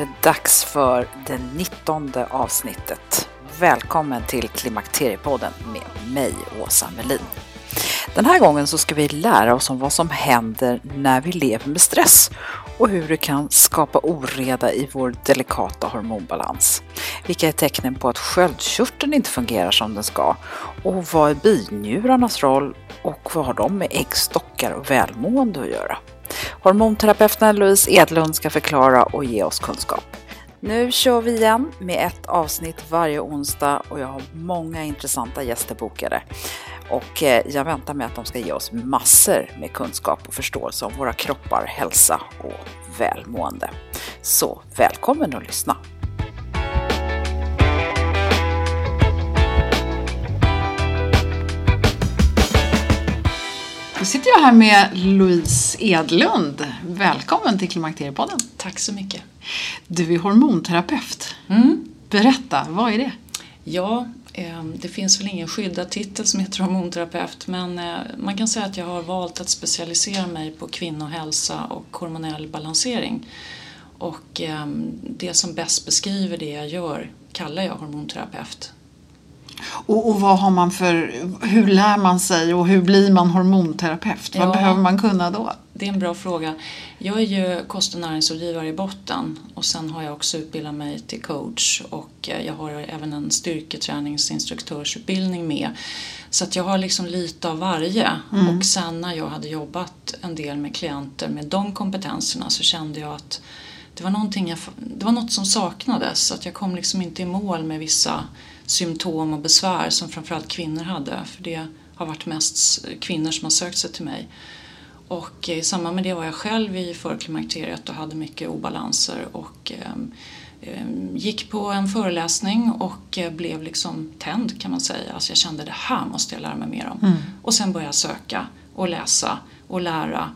det dags för det 19 avsnittet. Välkommen till Klimakteriepodden med mig, Åsa Melin. Den här gången så ska vi lära oss om vad som händer när vi lever med stress och hur det kan skapa oreda i vår delikata hormonbalans. Vilka är tecknen på att sköldkörteln inte fungerar som den ska? Och vad är binjurarnas roll och vad har de med äggstockar och välmående att göra? Hormonterapeuten Louise Edlund ska förklara och ge oss kunskap. Nu kör vi igen med ett avsnitt varje onsdag och jag har många intressanta gäster bokade. Och eh, jag väntar mig att de ska ge oss massor med kunskap och förståelse om våra kroppar, hälsa och välmående. Så välkommen att lyssna! Då sitter jag här med Louise Edlund. Välkommen till Klimakteriepodden. Tack så mycket. Du är hormonterapeut. Mm. Berätta, vad är det? Ja, eh, det finns väl ingen skyddad titel som heter hormonterapeut men eh, man kan säga att jag har valt att specialisera mig på kvinnohälsa och hormonell balansering. Och eh, det som bäst beskriver det jag gör kallar jag hormonterapeut. Och, och, vad har man för, hur lär man sig och hur blir man hormonterapeut? Vad Ja. behöver man kunna då? Det är en bra fråga. Jag är ju kost och näringsrådgivare i botten och sen har jag också utbildat mig till coach och eh, jag har även en styrketräningsinstruktörsutbildning med. Så att jag har liksom lite av varje och sen när jag hade jobbat en del med klienter med de kompetenserna så kände jag att det var, jag, det var något som saknades så att jag kom liksom inte i mål med vissa symptom och besvär som framförallt kvinnor hade för det har varit mest kvinnor som har sökt sig till mig. Och i samband med det var jag själv i förklimakteriet och hade mycket obalanser och ehm, ehm, gick på en föreläsning och eh, blev liksom tänd kan man säga. Alltså jag kände det här måste jag lära mig mer om. Och sen började jag söka och läsa och lära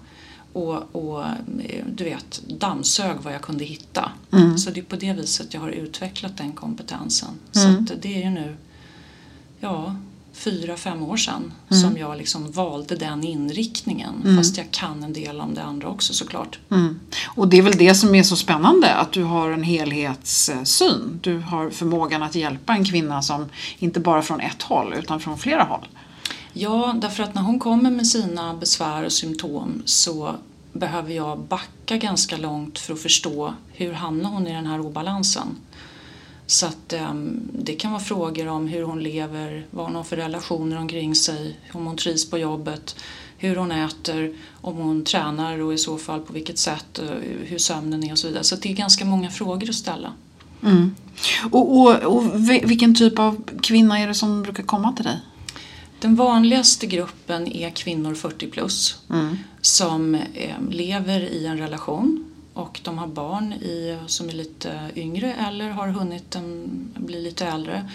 och, och eh, du vet dammsög vad jag kunde hitta. Så det är på det viset jag har utvecklat den kompetensen. Så att det är ju nu ja, fyra, fem år sedan som jag liksom valde den inriktningen. Fast jag kan en del om det andra också såklart. Mm. Och det är väl det som är så spännande, att du har en helhetssyn. Du har förmågan att hjälpa en kvinna som inte bara från ett håll utan från flera håll. Ja, därför att när hon kommer med sina besvär och symptom så behöver jag backa ganska långt för att förstå hur hamnar hon i den här obalansen. Så att um, det kan vara frågor om hur hon lever, vad hon har för relationer omkring sig, om hon trivs på jobbet, hur hon äter, om hon tränar och i så fall på vilket sätt, eh, hur sömnen är och så vidare. Så det är ganska många frågor att ställa. Mm. Och, och, och vilken typ av kvinna är det som brukar komma till dig? Den vanligaste gruppen är kvinnor 40 plus Mm. som eh, lever i en relation och de har barn i, som är lite yngre eller har hunnit bli lite äldre.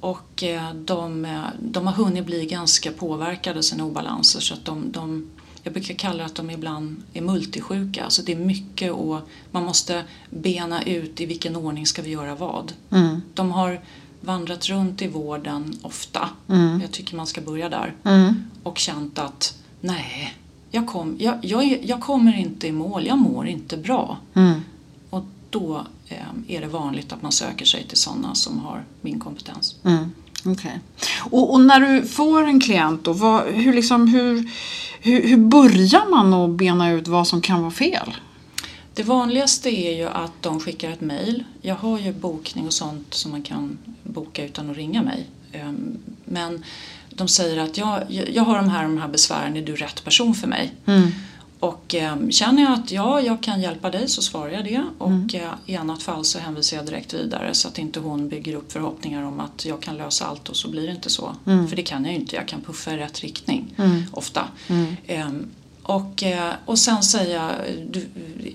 Och eh, de, eh, de har hunnit bli ganska påverkade av sina obalanser så att de, de jag brukar kalla det att de ibland är multisjuka. Alltså det är mycket och man måste bena ut i vilken ordning ska vi göra vad. Mm. De har vandrat runt i vården ofta. Mm. Jag tycker man ska börja där. Mm. Och känt att nej, jag, kom, jag, jag, jag kommer inte i mål, jag mår inte bra. Mm. Och då eh, är det vanligt att man söker sig till sådana som har min kompetens. Mm. Okej. Och, och när du får en klient då, vad, hur, liksom, hur, hur, hur börjar man att bena ut vad som kan vara fel? Det vanligaste är ju att de skickar ett mejl. Jag har ju bokning och sånt som man kan boka utan att ringa mig. Ehm, Men de säger att jag, jag har de här, de här besvären, är du rätt person för mig? Mm. Och eh, känner jag att ja, jag kan hjälpa dig så svarar jag det. Och eh, i annat fall så hänvisar jag direkt vidare så att inte hon bygger upp förhoppningar om att jag kan lösa allt och så blir det inte så. För det kan jag ju inte, jag kan puffa i rätt riktning ofta. Ehm, och, eh, och sen säga, du,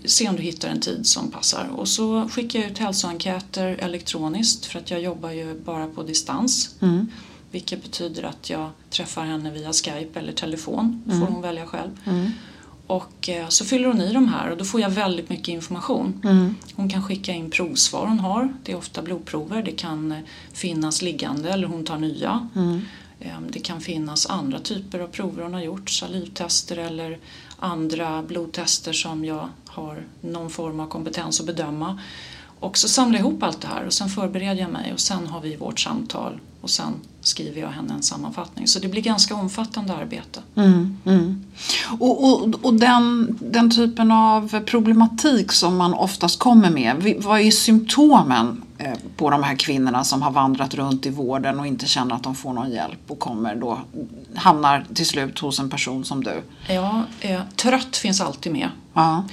se om du hittar en tid som passar. Och så skickar jag ut hälsoenkäter elektroniskt för att jag jobbar ju bara på distans. Mm. Vilket betyder att jag träffar henne via Skype eller telefon. får hon välja själv. Och eh, så fyller hon i de här och då får jag väldigt mycket information. Mm. Hon kan skicka in provsvar hon har. Det är ofta blodprover. Det kan eh, finnas liggande eller hon tar nya. Mm. Eh, Det kan finnas andra typer av prover hon har gjort. Salivtester eller andra blodtester som jag har någon form av kompetens att bedöma. Och så samlar jag ihop allt det här och sen förbereder jag mig och sen har vi vårt samtal och sen skriver jag henne en sammanfattning. Så det blir ganska omfattande arbete. Mm, mm. Och, och, och den, den typen av problematik som man oftast kommer med, vad är symptomen eh, på de här kvinnorna som har vandrat runt i vården och inte känner att de får någon hjälp och kommer då, hamnar till slut hos en person som du? Ja, eh, trött finns alltid med. Ja.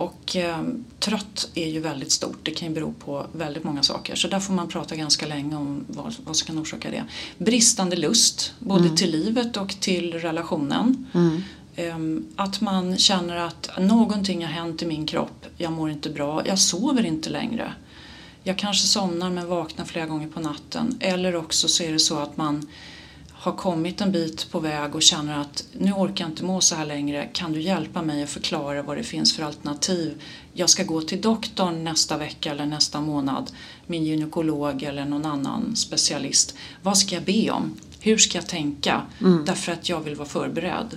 Och eh, trött är ju väldigt stort. Det kan ju bero på väldigt många saker. Så där får man prata ganska länge om vad, vad som kan orsaka det. Bristande lust, både till livet och till relationen. Eh, att man känner att någonting har hänt i min kropp. Jag mår inte bra. Jag sover inte längre. Jag kanske somnar men vaknar flera gånger på natten. Eller också så är det så att man har kommit en bit på väg och känner att nu orkar jag inte må så här längre. Kan du hjälpa mig att förklara vad det finns för alternativ? Jag ska gå till doktorn nästa vecka eller nästa månad. Min gynekolog eller någon annan specialist. Vad ska jag be om? Hur ska jag tänka? Därför att jag vill vara förberedd.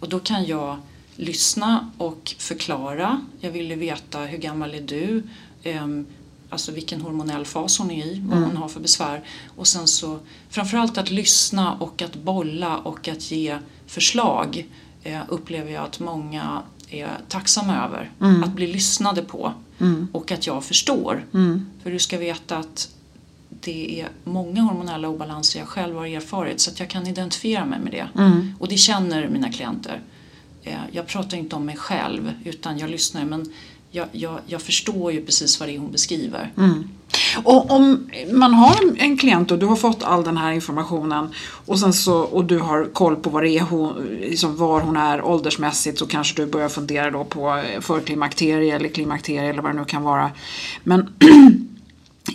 Och då kan jag lyssna och förklara. Jag vill ju veta hur gammal är du? Alltså vilken hormonell fas hon är i, vad hon har för besvär. Och sen så framförallt att lyssna och att bolla och att ge förslag eh, upplever jag att många är tacksamma över. Att bli lyssnade på och att jag förstår. För du ska veta att det är många hormonella obalanser jag själv har erfarit så att jag kan identifiera mig med det. Och det känner mina klienter. Eh, Jag pratar inte om mig själv utan jag lyssnar men jag, jag, jag förstår ju precis vad det är hon beskriver. Mm. Och om man har en- klient och du har fått all den här informationen och, sen så, och du har koll på vad det är hon, liksom var hon är åldersmässigt så kanske du börjar fundera då på eh, förklimakterie eller klimakterie eller vad det nu kan vara. Men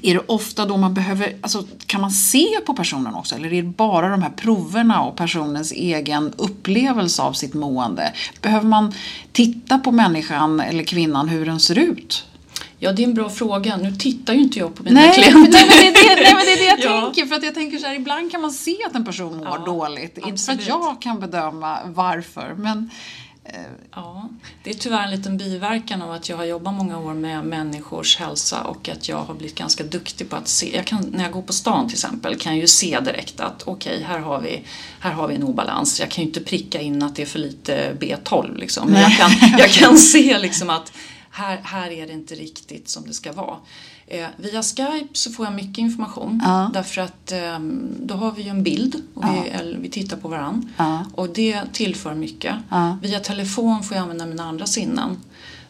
är det ofta då man behöver, alltså kan man se på personen också eller är det bara de här proverna och personens egen upplevelse av sitt mående? Behöver man titta på människan eller kvinnan hur den ser ut? Ja, det är en bra fråga. Nu tittar ju inte jag på mina Nej, klienter. nej, men det är det, nej, men det, är det jag Ja. tänker. För att jag tänker så här, ibland kan man se att en person mår Ja, dåligt. Inte för att absolut. jag kan bedöma varför. Men Ja, det är tyvärr en liten biverkan av att jag har jobbat många år med människors hälsa och att jag har blivit ganska duktig på att se. Jag kan, när jag går på stan till exempel kan jag ju se direkt att okej, här, har vi, här har vi en obalans. Jag kan ju inte pricka in att det är för lite B12 liksom. Men jag kan, jag kan se liksom att här, här är det inte riktigt som det ska vara. Eh, via Skype så får jag mycket information Ja. därför att eh, då har vi ju en bild och vi, eller, vi tittar på varandra Ja. och det tillför mycket. Ja. Via telefon får jag använda mina andra sinnen.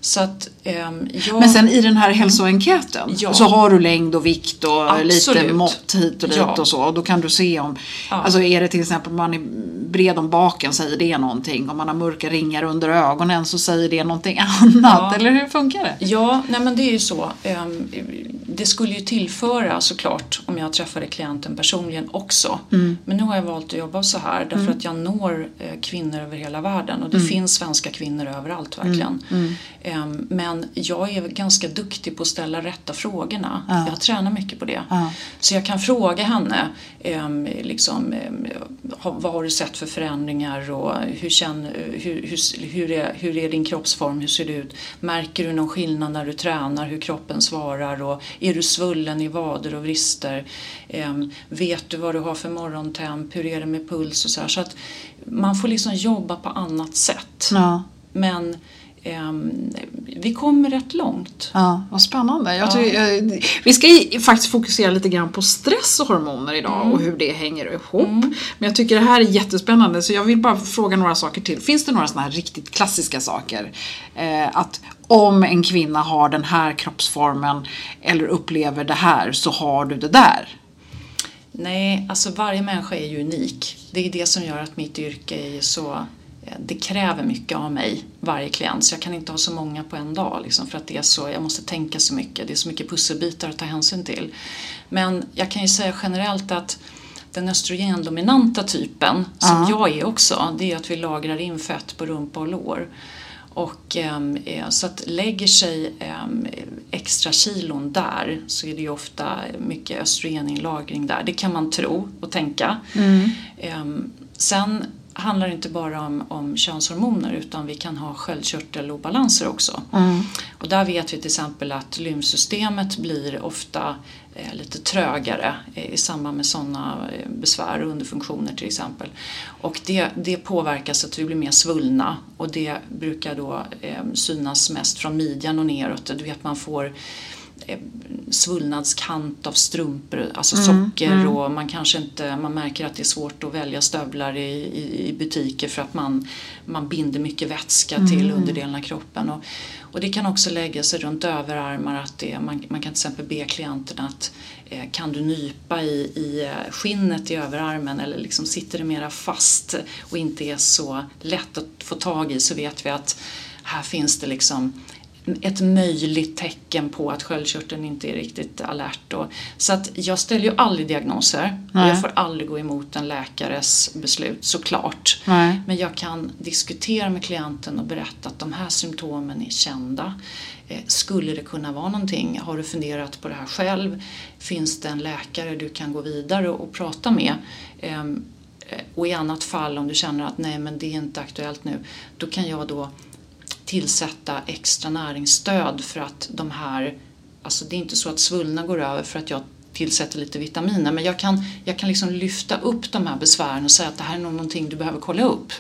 Så att ehm, jag... Men sen i den här hälsoenkäten Ja. så har du längd och vikt och lite Absolut. mått hit och dit Ja. och så. Och då kan du se om, alltså är det till exempel man är bred om baken säger det någonting. Om man har mörka ringar under ögonen så säger det någonting annat. Ja. Eller hur funkar det? Ja, nej men det är ju så. Ehm, Det skulle ju tillföra såklart om jag träffade klienten personligen också. Mm. Men nu har jag valt att jobba så här därför att jag når eh, kvinnor över hela världen och det Mm. finns svenska kvinnor överallt verkligen. Ehm, Men jag är ganska duktig på att ställa rätta frågorna. Jag tränar mycket på det. Så jag kan fråga henne ehm, liksom, ehm, vad har du sett för förändringar och hur, känner, hur, hur, hur, är, hur är din kroppsform, hur ser det ut? Märker du någon skillnad när du tränar, hur kroppen svarar och är du svullen i vader och vrister? Ehm, vet du vad du har för morgontemp, hur är det med puls och så här. Så att man får liksom jobba på annat sätt. Ja. Men ehm, vi kommer rätt långt. Ja, vad spännande. Jag tycker, eh, vi ska faktiskt fokusera lite grann på stress och hormoner idag och hur det hänger ihop. Men jag tycker det här är jättespännande så jag vill bara fråga några saker till. Finns det några sådana här riktigt klassiska saker? Eh, att om en kvinna har den här kroppsformen eller upplever det här så har du det där. Nej, alltså varje människa är ju unik. Det är det som gör att mitt yrke är så... eh, Det kräver mycket av mig, varje klient. Så jag kan inte ha så många på en dag. Liksom, för att det är så, jag måste tänka så mycket. Det är så mycket pusselbitar att ta hänsyn till. Men jag kan ju säga generellt att den östrogendominanta typen, som jag är också, det är att vi lagrar in fett på rumpa och lår. Och ehm, eh, så att lägger sig ehm, extra kilon där så är det ju ofta mycket östrogeninlagring där. Det kan man tro och tänka. Ehm, sen handlar inte bara om, om könshormoner utan vi kan ha sköldkörtelobalanser också. Och där vet vi till exempel att lymfsystemet blir ofta eh, lite trögare eh, i samband med sådana eh, besvär och underfunktioner till exempel. Och det, det påverkas att vi blir mer svullna och det brukar då eh, synas mest från midjan och neråt. Du vet man får svullnadskant av strumpor, alltså socker och man kanske inte, man märker att det är svårt att välja stövlar i, i, i butiker för att man, man binder mycket vätska till underdelen av kroppen. Och, och det kan också lägga sig runt överarmar att det, man, man kan till exempel be klienterna att eh, kan du nypa i, i eh, skinnet i överarmen eller liksom sitter det mera fast och inte är så lätt att få tag i så vet vi att här finns det liksom ett möjligt tecken på att sköldkörteln inte är riktigt alert. Och, så att jag ställer ju aldrig diagnoser och jag får aldrig gå emot en läkares beslut såklart. Nej. Men jag kan diskutera med klienten och berätta att de här symptomen är kända. Eh, Skulle det kunna vara någonting? Har du funderat på det här själv? Finns det en läkare du kan gå vidare och, och prata med? Ehm, eh, Och i annat fall om du känner att nej men det är inte aktuellt nu, då kan jag då tillsätta extra näringsstöd för att de här, alltså det är inte så att svullna går över för att jag tillsätter lite vitaminer men jag kan, jag kan liksom lyfta upp de här besvären och säga att det här är nog någonting du behöver kolla upp.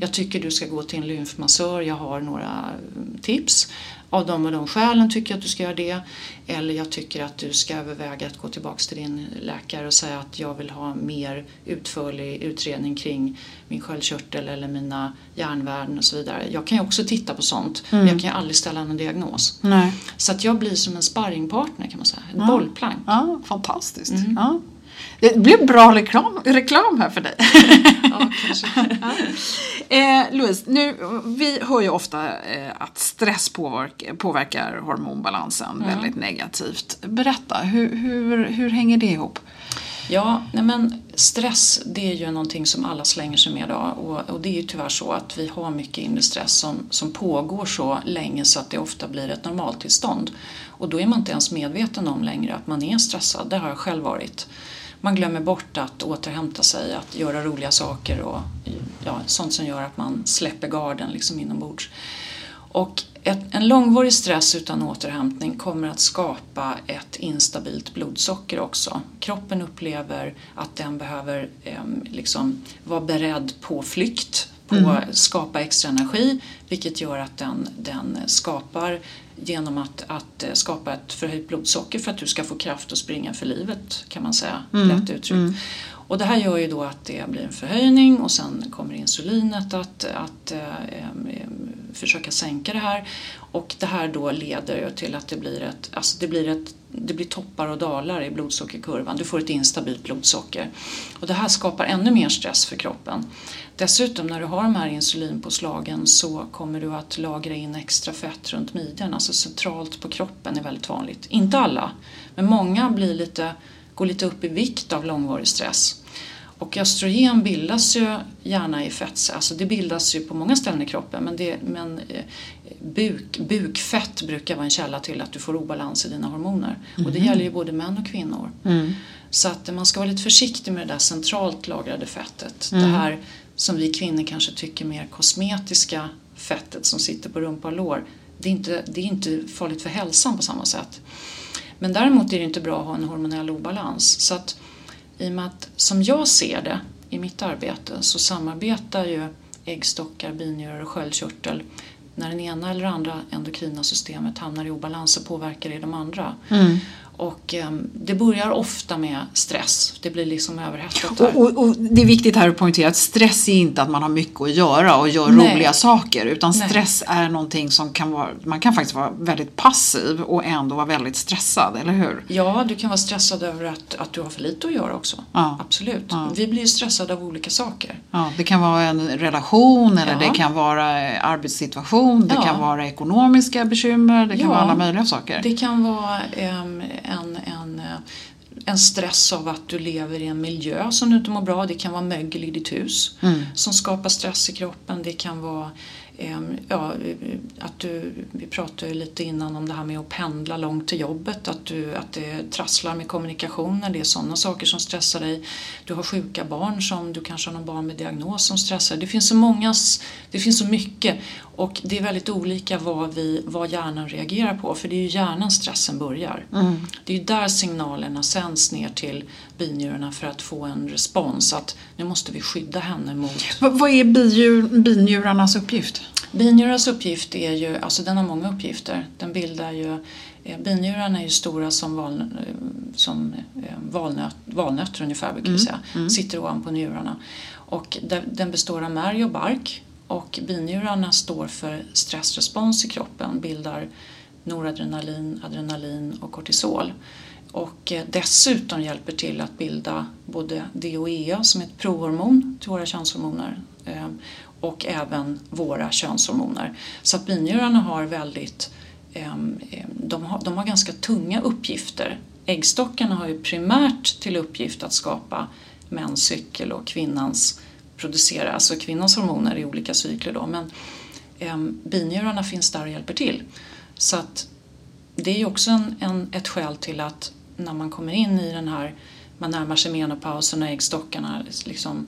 Jag tycker du ska gå till en lymfmassör, jag har några mm, tips. Av de och de skälen tycker jag att du ska göra det. Eller jag tycker att du ska överväga att gå tillbaka till din läkare och säga att jag vill ha mer utförlig utredning kring min sköldkörtel eller mina järnvärden och så vidare. Jag kan ju också titta på sånt men jag kan ju aldrig ställa en diagnos. Nej. Så att jag blir som en sparringpartner kan man säga, ett bollplank. Ja, fantastiskt. Ja. Det blev bra reklam, reklam här för dig. Ja. Eh, Louise, nu, vi hör ju ofta eh, att stress påverkar, påverkar hormonbalansen väldigt negativt. Berätta, hur, hur, hur hänger det ihop? Ja, men stress det är ju någonting som alla slänger sig med idag och, och det är ju tyvärr så att vi har mycket inre stress som, som pågår så länge så att det ofta blir ett normaltillstånd. Och då är man inte ens medveten om längre att man är stressad, det har jag själv varit. Man glömmer bort att återhämta sig, att göra roliga saker och ja, sånt som gör att man släpper garden liksom inombords. Och ett, en långvarig stress utan återhämtning kommer att skapa ett instabilt blodsocker också. Kroppen upplever att den behöver eh, liksom vara beredd på flykt på att skapa extra energi vilket gör att den, den skapar genom att, att eh, skapa ett förhöjt blodsocker för att du ska få kraft att springa för livet kan man säga, lätt uttryckt. Och det här gör ju då att det blir en förhöjning och sen kommer insulinet att, att eh, försöka sänka det här. Och det här då leder ju till att det blir, ett, alltså det, blir ett, det blir toppar och dalar i blodsockerkurvan. Du får ett instabilt blodsocker. Och det här skapar ännu mer stress för kroppen. Dessutom när du har de här insulinpåslagen så kommer du att lagra in extra fett runt midjan, alltså centralt på kroppen är väldigt vanligt. Inte alla, men många blir lite, går lite upp i vikt av långvarig stress. Och östrogen bildas ju gärna i fett, alltså det bildas ju på många ställen i kroppen men, det, men eh, buk, bukfett brukar vara en källa till att du får obalans i dina hormoner. Och det gäller ju både män och kvinnor. Så att man ska vara lite försiktig med det där centralt lagrade fettet. Det här som vi kvinnor kanske tycker mer kosmetiska fettet som sitter på rumpa och lår. Det är, inte, det är inte farligt för hälsan på samma sätt. Men däremot är det inte bra att ha en hormonell obalans. Så att i och med att, som jag ser det i mitt arbete, så samarbetar ju äggstockar, binjurar och sköldkörtel. När den ena eller andra endokrina systemet hamnar i obalans så påverkar det de andra. Mm. Och eh, det börjar ofta med stress. Det blir liksom överhettat. Och, och, och det är viktigt här att poängtera att stress är inte att man har mycket att göra och gör Nej. roliga saker. Utan Nej. stress är någonting som kan vara, man kan faktiskt vara väldigt passiv och ändå vara väldigt stressad, eller hur? Ja, du kan vara stressad över att, att du har för lite att göra också. Ja. Absolut. Ja. Vi blir ju stressade av olika saker. Ja, det kan vara en relation eller det kan vara eh, arbetssituation, det kan vara ekonomiska bekymmer, det kan vara alla möjliga saker. Det kan vara ehm, en, en, eh, en stress av att du lever i en miljö som du inte mår bra. Det kan vara mögel i ditt hus som skapar stress i kroppen. Det kan vara ja, att du, vi pratade lite innan om det här med att pendla långt till jobbet, att, du, att det trasslar med kommunikationen, det är sådana saker som stressar dig. Du har sjuka barn som du kanske har någon barn med diagnos som stressar. Det finns så många, det finns så mycket och det är väldigt olika vad, vi, vad hjärnan reagerar på för det är ju hjärnan stressen börjar. Det är ju där signalerna sänds ner till binjurarna för att få en respons att nu måste vi skydda henne mot Vad, vad är bijur, binjurarnas uppgift? Binjurarnas uppgift är ju, alltså den har många uppgifter. Den bildar ju, eh, binjurarna är ju stora som, val, eh, som eh, valnöt, valnötter ungefär brukar vi säga. Sitter ovanpå njurarna. Och den består av märg och bark. Och binjurarna står för stressrespons i kroppen, bildar noradrenalin, adrenalin och kortisol. Och eh, dessutom hjälper till att bilda både DHEA som är ett prohormon till våra könshormoner eh, och även våra könshormoner. Så att binjurarna har väldigt ehm, ehm, de har, de har ganska tunga uppgifter. Äggstockarna har ju primärt till uppgift att skapa menscykel och kvinnans producera, alltså kvinnans hormoner i olika cykler då. Men ehm, binjurarna finns där och hjälper till. Så att det är ju också en, en, ett skäl till att när man kommer in i den här, man närmar sig menopausen och äggstockarna liksom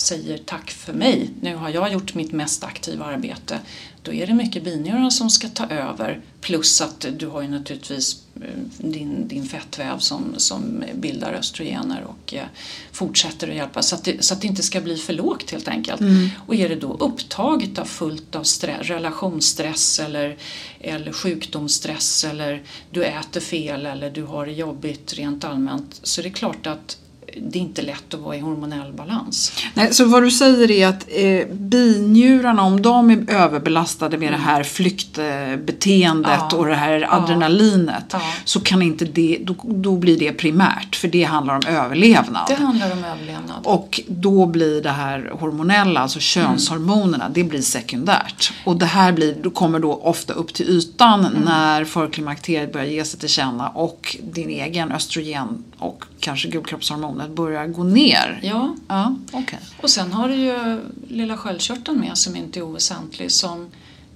säger tack för mig, nu har jag gjort mitt mest aktiva arbete. Då är det mycket binjurarna som ska ta över plus att du har ju naturligtvis eh, din, din fettväv som, som bildar östrogener och eh, fortsätter att hjälpa så att, det, så att det inte ska bli för lågt helt enkelt. Och är det då upptaget av fullt av stress, relationsstress eller, eller sjukdomsstress eller du äter fel eller du har det jobbigt rent allmänt så är det klart att det är inte lätt att vara i hormonell balans. Nej, så vad du säger är att eh, binjurarna, om de är överbelastade med det här flyktbeteendet Ja. och det här adrenalinet Ja. så kan inte det, då, då blir det primärt för det handlar om överlevnad. Det handlar om överlevnad. Och då blir det här hormonella, alltså könshormonerna, det blir sekundärt. Och det här blir, kommer då ofta upp till ytan när förklimakteriet börjar ge sig till känna och din egen östrogen och kanske gulkroppshormonet börjar gå ner. Ja, Ja, okej. och sen har du ju lilla sköldkörteln med som inte är oväsentlig som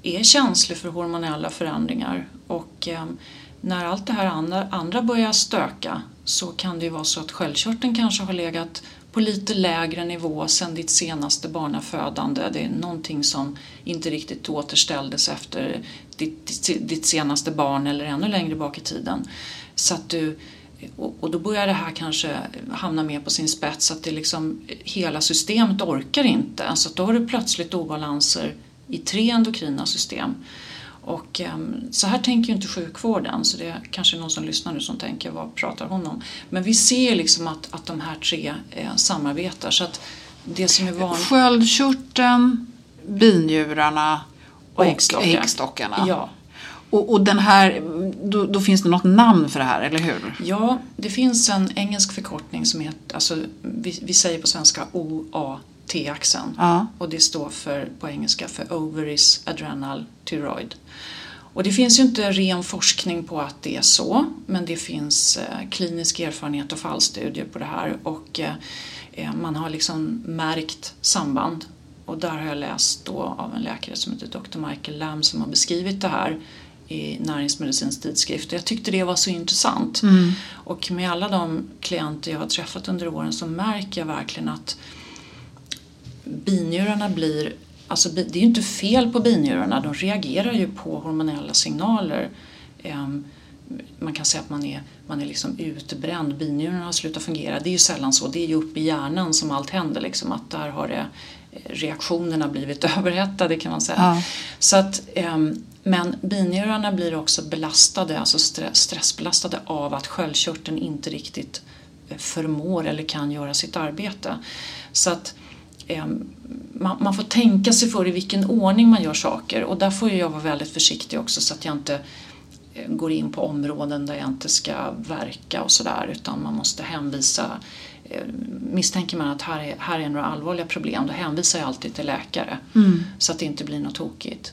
är känslig för hormonella förändringar. Och eh, när allt det här andra, andra börjar stöka så kan det ju vara så att sköldkörteln kanske har legat på lite lägre nivå sedan ditt senaste barnafödande. Det är någonting som inte riktigt återställdes efter ditt, ditt, ditt senaste barn eller ännu längre bak i tiden. Så att du, och, och då börjar det här kanske hamna mer på sin spets att det liksom, hela systemet orkar inte. Alltså att då har du plötsligt obalanser i tre endokrina system. Och um, så här tänker ju inte sjukvården, så det är kanske någon som lyssnar nu som tänker vad pratar hon om? Men vi ser liksom att, att de här tre eh, samarbetar. Så att det som är vanligt... Sköldkörteln, binjurarna och, Och äggstockar. äggstockarna. Ja. Och, och den här, då, då finns det något namn för det här, eller hur? Ja, det finns en engelsk förkortning som heter, alltså vi, vi säger på svenska OAT-axeln. Ja. Och det står för, på engelska för Ovaries Adrenal Thyroid. Och det finns ju inte ren forskning på att det är så, men det finns eh, klinisk erfarenhet och fallstudier på det här och eh, eh, man har liksom märkt samband. Och där har jag läst då av en läkare som heter Dr. Michael Lamb som har beskrivit det här i Näringsmedicinsk tidskrift. Och jag tyckte det var så intressant. Och med alla de klienter jag har träffat under åren så märker jag verkligen att binjurarna blir, alltså det är ju inte fel på binjurarna, de reagerar ju på hormonella signaler. Ehm, Man kan säga att man är, man är liksom utbränd, binjurarna har slutat fungera. Det är ju sällan så, det är ju uppe i hjärnan som allt händer. Liksom, att där har det, eh, reaktionerna blivit överhettade kan man säga. Ja. Så att, ehm, men binjurarna blir också belastade, alltså stre- stressbelastade av att sköldkörteln inte riktigt eh, förmår eller kan göra sitt arbete. Så att ehm, man, man får tänka sig för i vilken ordning man gör saker och där får jag vara väldigt försiktig också så att jag inte eh, går in på områden där jag inte ska verka och sådär utan man måste hänvisa eh, Misstänker man att här är, här är några allvarliga problem då hänvisar jag alltid till läkare så att det inte blir något tokigt.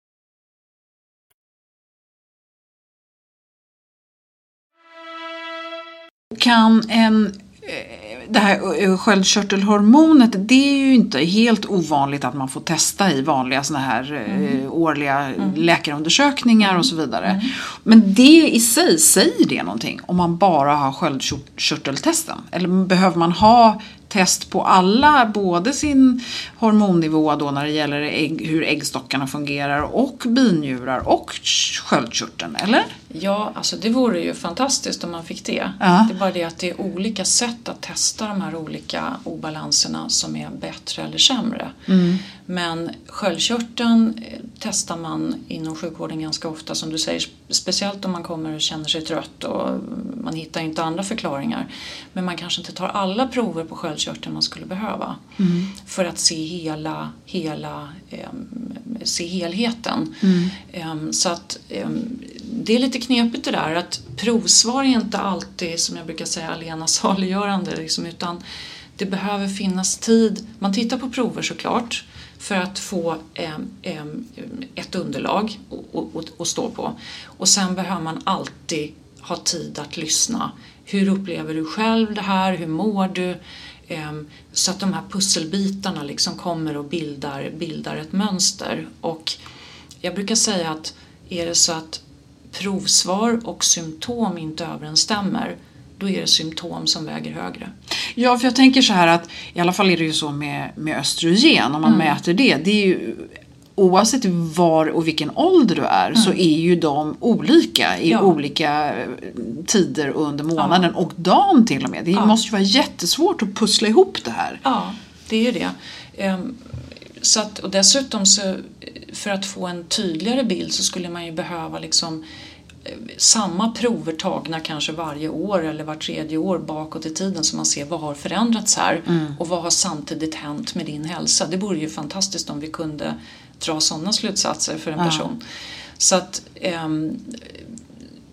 Kan en eh, det här eh, sköldkörtelhormonet, det är ju inte helt ovanligt att man får testa i vanliga såna här eh, årliga läkarundersökningar och så vidare. Men det i sig, säger det någonting om man bara har sköldkörteltesten? Eller behöver man ha test på alla, både sin hormonnivå då när det gäller ägg, hur äggstockarna fungerar och binjurar och sköldkörteln, eller? Ja, alltså det vore ju fantastiskt om man fick det. Ja. Det är bara det att det är olika sätt att testa de här olika obalanserna som är bättre eller sämre. Men sköldkörteln, eh, testar man inom sjukvården ganska ofta som du säger, speciellt om man kommer och känner sig trött och man hittar inte andra förklaringar. Men man kanske inte tar alla prover på sköldkörteln man skulle behöva Mm. för att se hela, hela em, se helheten. Mm. Em, så att em, det är lite knepigt det där att provsvar är inte alltid, som jag brukar säga, alena saliggörande. Liksom, utan det behöver finnas tid. Man tittar på prover såklart för att få ehm, ehm, ett underlag att- stå på. Och sen behöver man alltid ha tid att lyssna. Hur upplever du själv det här? Hur mår du? Ehm, så att de här pusselbitarna liksom kommer och bildar, bildar ett mönster. Och jag brukar säga att är det så att provsvar och symptom inte överensstämmer då är det symptom som väger högre. Ja, för jag tänker så här att i alla fall är det ju så med, med östrogen, om man Mm. mäter det. Det är ju Oavsett var och vilken ålder du är så är ju de olika i Mm. Ja. olika eh, tider under månaden och dagen till och med. Det Ja. måste ju vara jättesvårt att pussla ihop det här. Ja, det är ju det. Ehm, Så att, och dessutom så eh, för att få en tydligare bild så skulle man ju behöva liksom samma prover tagna kanske varje år eller var tredje år bakåt i tiden så man ser vad har förändrats här och vad har samtidigt hänt med din hälsa. Det vore ju fantastiskt om vi kunde dra sådana slutsatser för en Ja. person. Så att, ehm,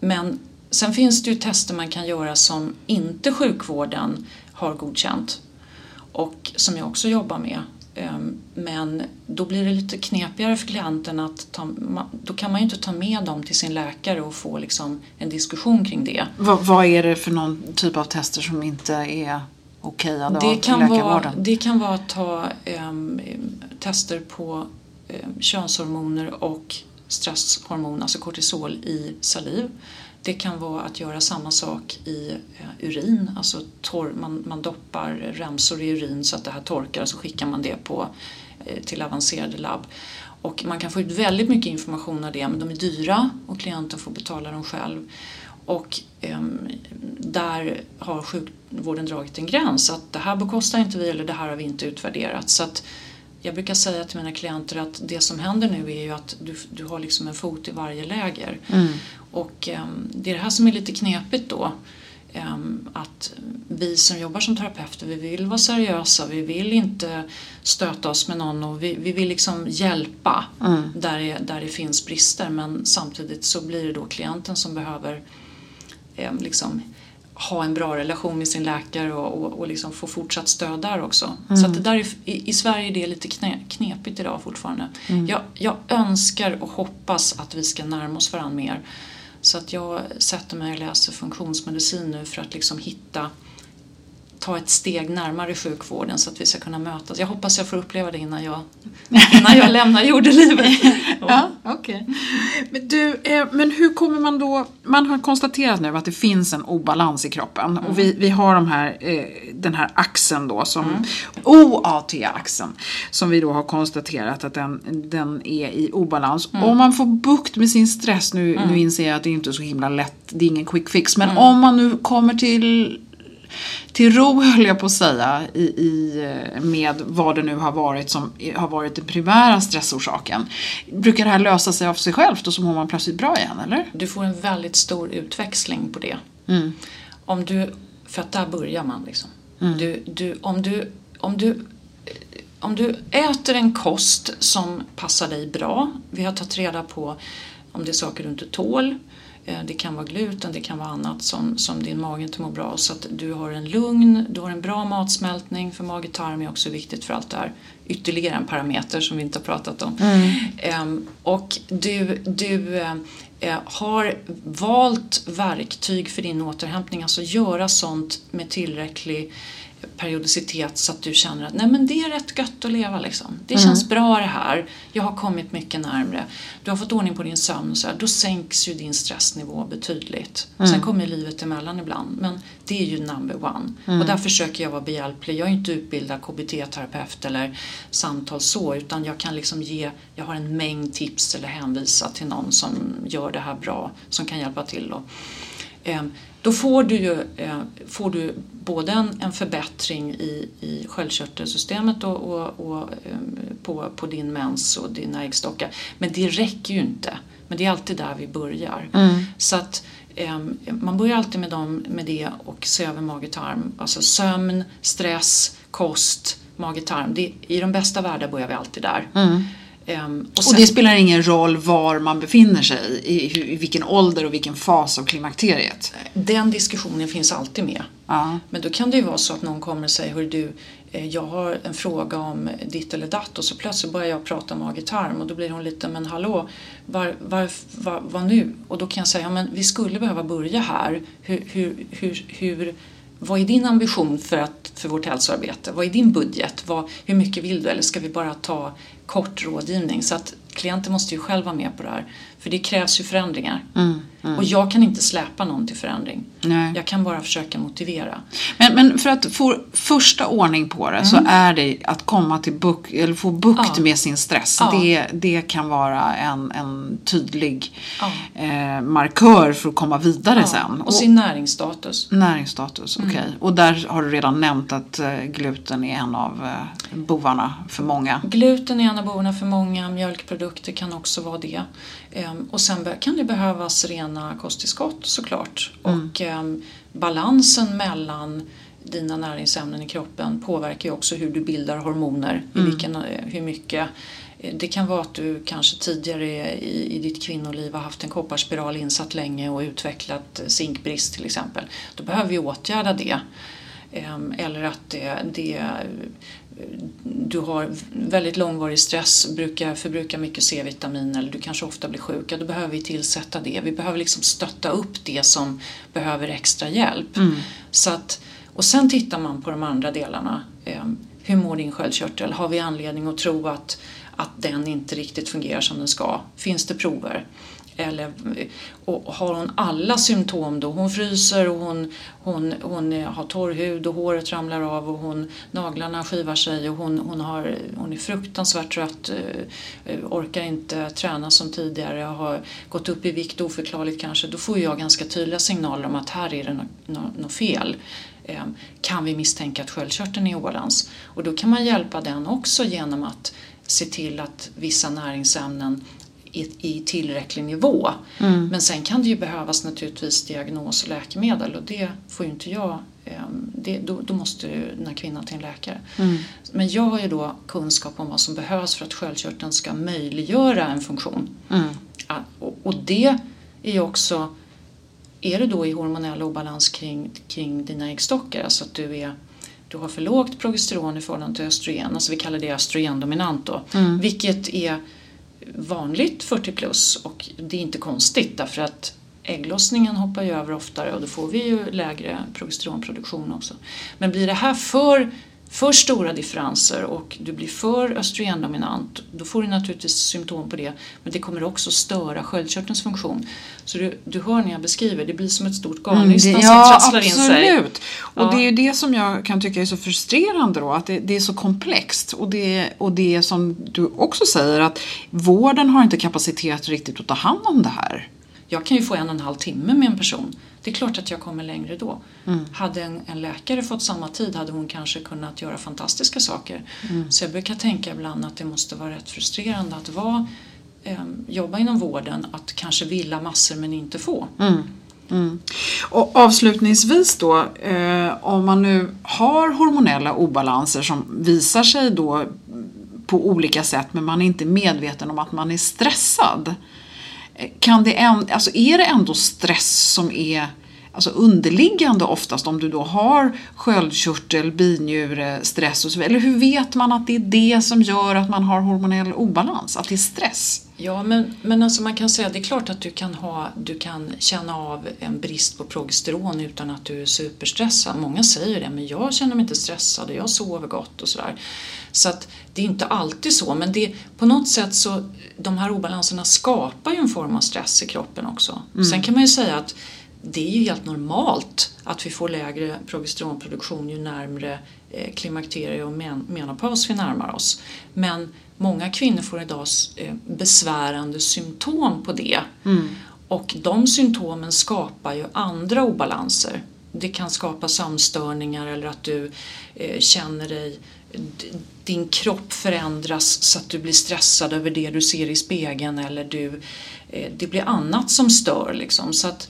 men sen finns det ju tester man kan göra som inte sjukvården har godkänt och som jag också jobbar med. Ehm, Men då blir det lite knepigare för klienten att ta, då kan man ju inte ta med dem till sin läkare och få liksom en diskussion kring det. Vad, vad är det för någon typ av tester som inte är okejade Det av kan, vara, det kan vara att ta ehm, tester på um, könshormoner och stresshormon, alltså kortisol i saliv. Det kan vara att göra samma sak i eh, urin, alltså torr, man, man doppar remsor i urin så att det här torkar och så skickar man det på, eh, till avancerade labb. Och man kan få ut väldigt mycket information av det men de är dyra och klienten får betala dem själv. Och eh, där har sjukvården dragit en gräns att det här bekostar inte vi eller det här har vi inte utvärderat. Så att jag brukar säga till mina klienter att det som händer nu är ju att du, du har liksom en fot i varje läger. Och ehm, det är det här som är lite knepigt då. Ehm, att vi som jobbar som terapeuter, vi vill vara seriösa, vi vill inte stöta oss med någon och vi, vi vill liksom hjälpa där, det, där det finns brister men samtidigt så blir det då klienten som behöver eh, liksom, ha en bra relation med sin läkare och, och, och liksom få fortsatt stöd där också. Så att det där är, i, i Sverige är det lite knä, knepigt idag fortfarande. Jag, jag önskar och hoppas att vi ska närma oss varandra mer. Så att jag sätter mig och läser funktionsmedicin nu för att liksom hitta ta ett steg närmare sjukvården så att vi ska kunna mötas. Jag hoppas jag får uppleva det innan jag, innan jag lämnar jordelivet. Ja, okej. Men du, eh, men hur kommer man då... Man har konstaterat nu att det finns en obalans i kroppen. Och vi, vi har de här, eh, den här axeln då, som OAT-axeln. Som vi då har konstaterat att den, den är i obalans. Om man får bukt med sin stress, nu, nu inser jag att det inte är så himla lätt, det är ingen quick fix. Men om man nu kommer till till ro höll jag på att säga i, i, eh, med vad det nu har varit som har varit den primära stressorsaken. Brukar det här lösa sig av sig självt och så mår man plötsligt bra igen eller? Du får en väldigt stor utväxling på det. Om du, för att där börjar man liksom. Du, du, om, du, om, du, om du äter en kost som passar dig bra, vi har tagit reda på om det är saker du inte tål, det kan vara gluten, det kan vara annat som, som din mage inte mår bra Så att du har en lugn, du har en bra matsmältning för mage-tarm är också viktigt för allt det här. Ytterligare en parameter som vi inte har pratat om. Ehm, och du, du eh, eh, har valt verktyg för din återhämtning, alltså göra sånt med tillräcklig periodicitet så att du känner att nej men det är rätt gött att leva liksom. Det känns bra det här. Jag har kommit mycket närmre. Du har fått ordning på din sömn så här. Då sänks ju din stressnivå betydligt. Sen kommer livet emellan ibland. Men det är ju number one. Och där försöker jag vara behjälplig. Jag är inte utbildad KBT-terapeut eller samtal så. Utan jag kan liksom ge, jag har en mängd tips eller hänvisa till någon som gör det här bra. Som kan hjälpa till. Och, då får du ju eh, får du både en, en förbättring i, i sköldkörtelsystemet och, och, och eh, på, på din mens och dina äggstockar. Men det räcker ju inte. Men det är alltid där vi börjar. Mm. Så att eh, man börjar alltid med, dem, med det och se över mage-tarm. Alltså sömn, stress, kost, mage-tarm. Det- I de bästa världar börjar vi alltid där. Mm. Ehm, Och sen- det spelar ingen roll var man befinner sig i, i vilken ålder och vilken fas av klimakteriet. Den diskussionen finns alltid med. Ja. Men då kan det ju vara så att någon kommer och säger Hör du, eh, jag har en fråga om ditt eller datt och så plötsligt börjar jag prata mage-tarm och då blir hon lite men hallå, var, var, var, vad nu? Och då kan jag säga ja, men vi skulle behöva börja här. Hur, hur, hur, hur, vad är din ambition för, att, för vårt hälsoarbete? Vad är din budget? Vad, hur mycket vill du? Eller ska vi bara ta kort rådgivning? Så att klienten måste ju själv vara med på det här. För det krävs ju förändringar. Mm. Och jag kan inte släpa någon till förändring. Nej. Jag kan bara försöka motivera. Men, men för att få första ordning på det så är det att komma till buk, eller få bukt Mm. Ja. med sin stress. Ja. Det, det kan vara en, en tydlig Ja. eh, markör för att komma vidare sen. Och sin näringsstatus. Näringsstatus, Mm. okej. Och där har du redan nämnt att eh, gluten är en av eh, bovarna för många. Gluten är en av bovarna för många, mjölkprodukter kan också vara det. Ehm, och sen kan det behövas rena kosttillskott såklart. Och ehm, balansen mellan dina näringsämnen i kroppen påverkar ju också hur du bildar hormoner. I vilken, eh, hur mycket. Eh, Det kan vara att du kanske tidigare i, i ditt kvinnoliv har haft en kopparspiral insatt länge och utvecklat eh, zinkbrist till exempel. Då behöver vi åtgärda det. Ehm, Eller att det, det, du har väldigt långvarig stress, brukar förbruka mycket C-vitamin eller du kanske ofta blir sjuk. Ja, då behöver vi tillsätta det. Vi behöver liksom stötta upp det som behöver extra hjälp. Så att, och sen tittar man på de andra delarna. Ehm, Hur mår din sköldkörtel? Har vi anledning att tro att, att den inte riktigt fungerar som den ska? Finns det prover? Eller, och har hon alla symptom då? Hon fryser och hon, hon, hon har torr hud och håret ramlar av och hon, naglarna skivar sig och hon, hon, har, hon är fruktansvärt trött, eh, orkar inte träna som tidigare, har gått upp i vikt oförklarligt kanske. Då får jag ganska tydliga signaler om att här är det något, något, fel. Eh, kan vi misstänka att sköldkörteln är i obalans? Och då kan man hjälpa den också genom att se till att vissa näringsämnen i, i tillräcklig nivå. Men sen kan det ju behövas naturligtvis diagnos och läkemedel och det får ju inte jag. ehm, Det, då, då måste ju den här kvinnan till en läkare. Men jag har ju då kunskap om vad som behövs för att sköldkörteln ska möjliggöra en funktion. Ja, Och, och det är ju också, är du då i hormonell obalans kring, kring dina äggstockar, alltså att du är du har för lågt progesteron i förhållande till östrogen, alltså vi kallar det östrogendominant då, vilket är vanligt 40 plus och det är inte konstigt därför att ägglossningen hoppar ju över oftare och då får vi ju lägre progesteronproduktion också. Men blir det här för, för stora differenser och du blir för östrogendominant då får du naturligtvis symptom på det men det kommer också störa sköldkörtelns funktion. Så du, du hör när jag beskriver, det blir som ett stort garnnystan det- som ja, trasslar in sig. absolut. Och Ja. det är ju det som jag kan tycka är så frustrerande då, att det, det är så komplext. Och det, och det som du också säger att vården har inte kapacitet riktigt att ta hand om det här. Jag kan ju få en och en halv timme med en person. Det är klart att jag kommer längre då. Hade en, en läkare fått samma tid hade hon kanske kunnat göra fantastiska saker. Så jag brukar tänka ibland att det måste vara rätt frustrerande att vara, ehm, jobba inom vården, att kanske vilja massor men inte få. Och avslutningsvis då, eh, om man nu har hormonella obalanser som visar sig då på olika sätt men man är inte medveten om att man är stressad. Eh, Kan det en, alltså är det ändå stress som är alltså underliggande oftast om du då har sköldkörtel, binjure, stress och så vidare? Eller hur vet man att det är det som gör att man har hormonell obalans? Att det är stress? Ja, men, men alltså man kan säga att det är klart att du kan, ha, du kan känna av en brist på progesteron utan att du är superstressad. Många säger det, men jag känner mig inte stressad och jag sover gott och sådär. Så att det är inte alltid så, men det, på något sätt så de här obalanserna skapar ju en form av stress i kroppen också. Sen kan man ju säga att det är ju helt normalt att vi får lägre progesteronproduktion ju närmre eh, klimakterie och men menopaus vi närmar oss. Men många kvinnor får idag eh, besvärande symptom på det. Och de symptomen skapar ju andra obalanser. Det kan skapa sömnstörningar eller att du eh, känner dig din kropp förändras så att du blir stressad över det du ser i spegeln eller du, det blir annat som stör. Liksom. Så att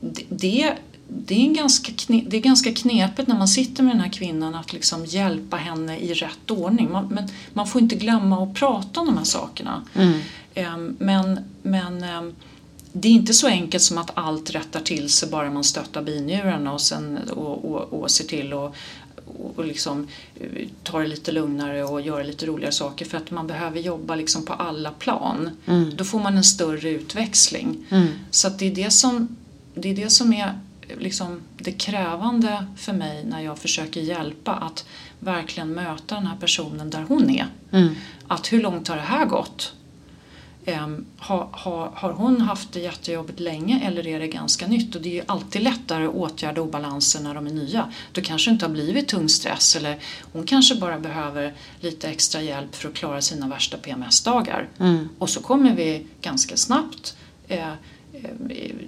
det, det, är ganska kne, det är ganska knepigt när man sitter med den här kvinnan att liksom hjälpa henne i rätt ordning. Man, men man får inte glömma att prata om de här sakerna. Mm. Ehm, men, men ehm, det är inte så enkelt som att allt rättar till sig bara man stöttar binjurarna och, sen, och, och, och ser till att och liksom eh, ta det lite lugnare och göra lite roligare saker för att man behöver jobba liksom på alla plan. Mm. Då får man en större utväxling. Mm. Så det är det som, det är det som är liksom det krävande för mig när jag försöker hjälpa att verkligen möta den här personen där hon är. Mm. Att hur långt har det här gått? Um, har, har, har hon haft det jättejobbigt länge eller är det ganska nytt? Och det är ju alltid lättare att åtgärda obalanser när de är nya. Då kanske det inte har blivit tung stress eller hon kanske bara behöver lite extra hjälp för att klara sina värsta PMS-dagar. Mm. Och så kommer vi ganska snabbt Eh,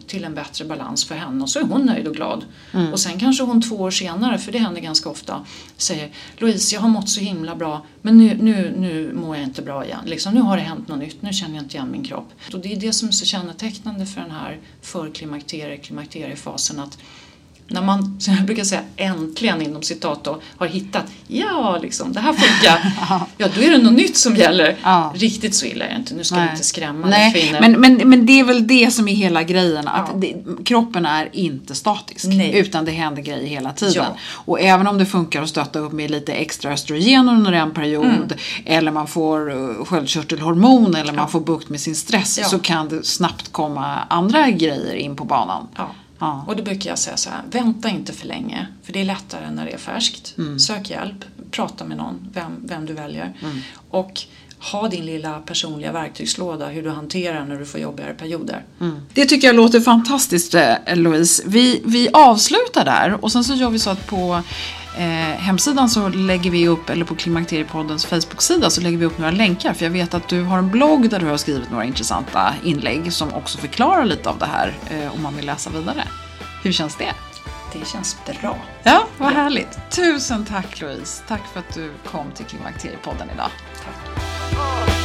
till en bättre balans för henne och så är hon nöjd och glad. Mm. Och sen kanske hon två år senare, för det händer ganska ofta, säger Louise jag har mått så himla bra men nu, nu, nu mår jag inte bra igen. Liksom, nu har det hänt något nytt, nu känner jag inte igen min kropp. Och det är det som är så kännetecknande för den här förklimakterie, klimakteriefasen att när man, som jag brukar säga, äntligen inom citat då, har hittat, ja liksom, det här funkar, ja då är det något nytt som gäller. Ja. Riktigt så illa är det inte, nu ska Nej. vi inte skrämma Nej. kvinnor. Men, men, men det är väl det som är hela grejen, att ja. det, kroppen är inte statisk. Nej. Utan det händer grejer hela tiden. Ja. Och även om det funkar att stötta upp med lite extra östrogen under en period, mm. eller man får uh, sköldkörtelhormon, eller man får bukt med sin stress, så kan det snabbt komma andra grejer in på banan. Ja. Och då brukar jag säga så här, vänta inte för länge. För det är lättare när det är färskt. Mm. Sök hjälp, prata med någon, vem, vem du väljer. Mm. Och ha din lilla personliga verktygslåda hur du hanterar när du får jobbigare perioder. Mm. Det tycker jag låter fantastiskt eh, Louise. Vi, vi avslutar där och sen så gör vi så att på eh, hemsidan så lägger vi upp, eller på Klimakteriepoddens Facebook-sida så lägger vi upp några länkar. För jag vet att du har en blogg där du har skrivit några intressanta inlägg som också förklarar lite av det här eh, om man vill läsa vidare. Hur känns det? Det känns bra. Ja, vad härligt. Tusen tack Louise. Tack för att du kom till Klimakteriepodden idag. Tack.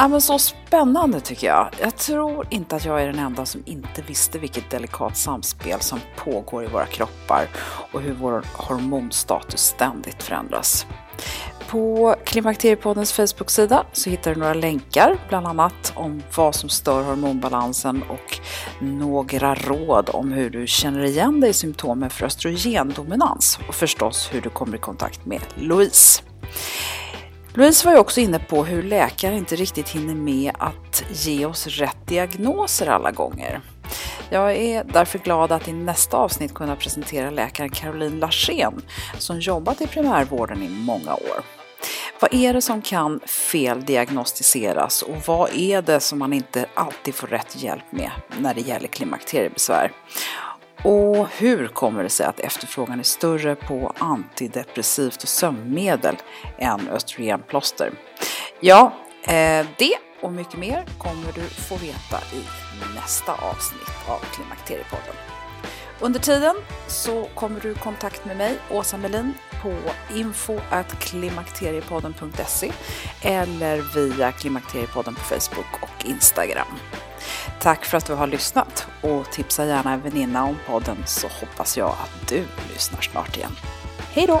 Ja, men så spännande tycker jag. Jag tror inte att jag är den enda som inte visste vilket delikat samspel som pågår i våra kroppar och hur vår hormonstatus ständigt förändras. På Klimakteriepoddens Facebook-sida så hittar du några länkar, bland annat om vad som stör hormonbalansen och några råd om hur du känner igen dig i symptomen för östrogendominans och förstås hur du kommer i kontakt med Louise. Louise var ju också inne på hur läkare inte riktigt hinner med att ge oss rätt diagnoser alla gånger. Jag är därför glad att i nästa avsnitt kunna presentera läkaren Caroline Larsén som jobbat i primärvården i många år. Vad är det som kan feldiagnostiseras och vad är det som man inte alltid får rätt hjälp med när det gäller klimakteriebesvär? Och hur kommer det sig att efterfrågan är större på antidepressivt och sömnmedel än östrogenplåster? Ja, eh, det och mycket mer kommer du få veta i nästa avsnitt av Klimakteriepodden. Under tiden så kommer du i kontakt med mig, Åsa Melin, på info.klimakteriepodden.se eller via Klimakteriepodden på Facebook och Instagram. Tack för att du har lyssnat och tipsa gärna en väninna om podden så hoppas jag att du lyssnar snart igen. Hej då!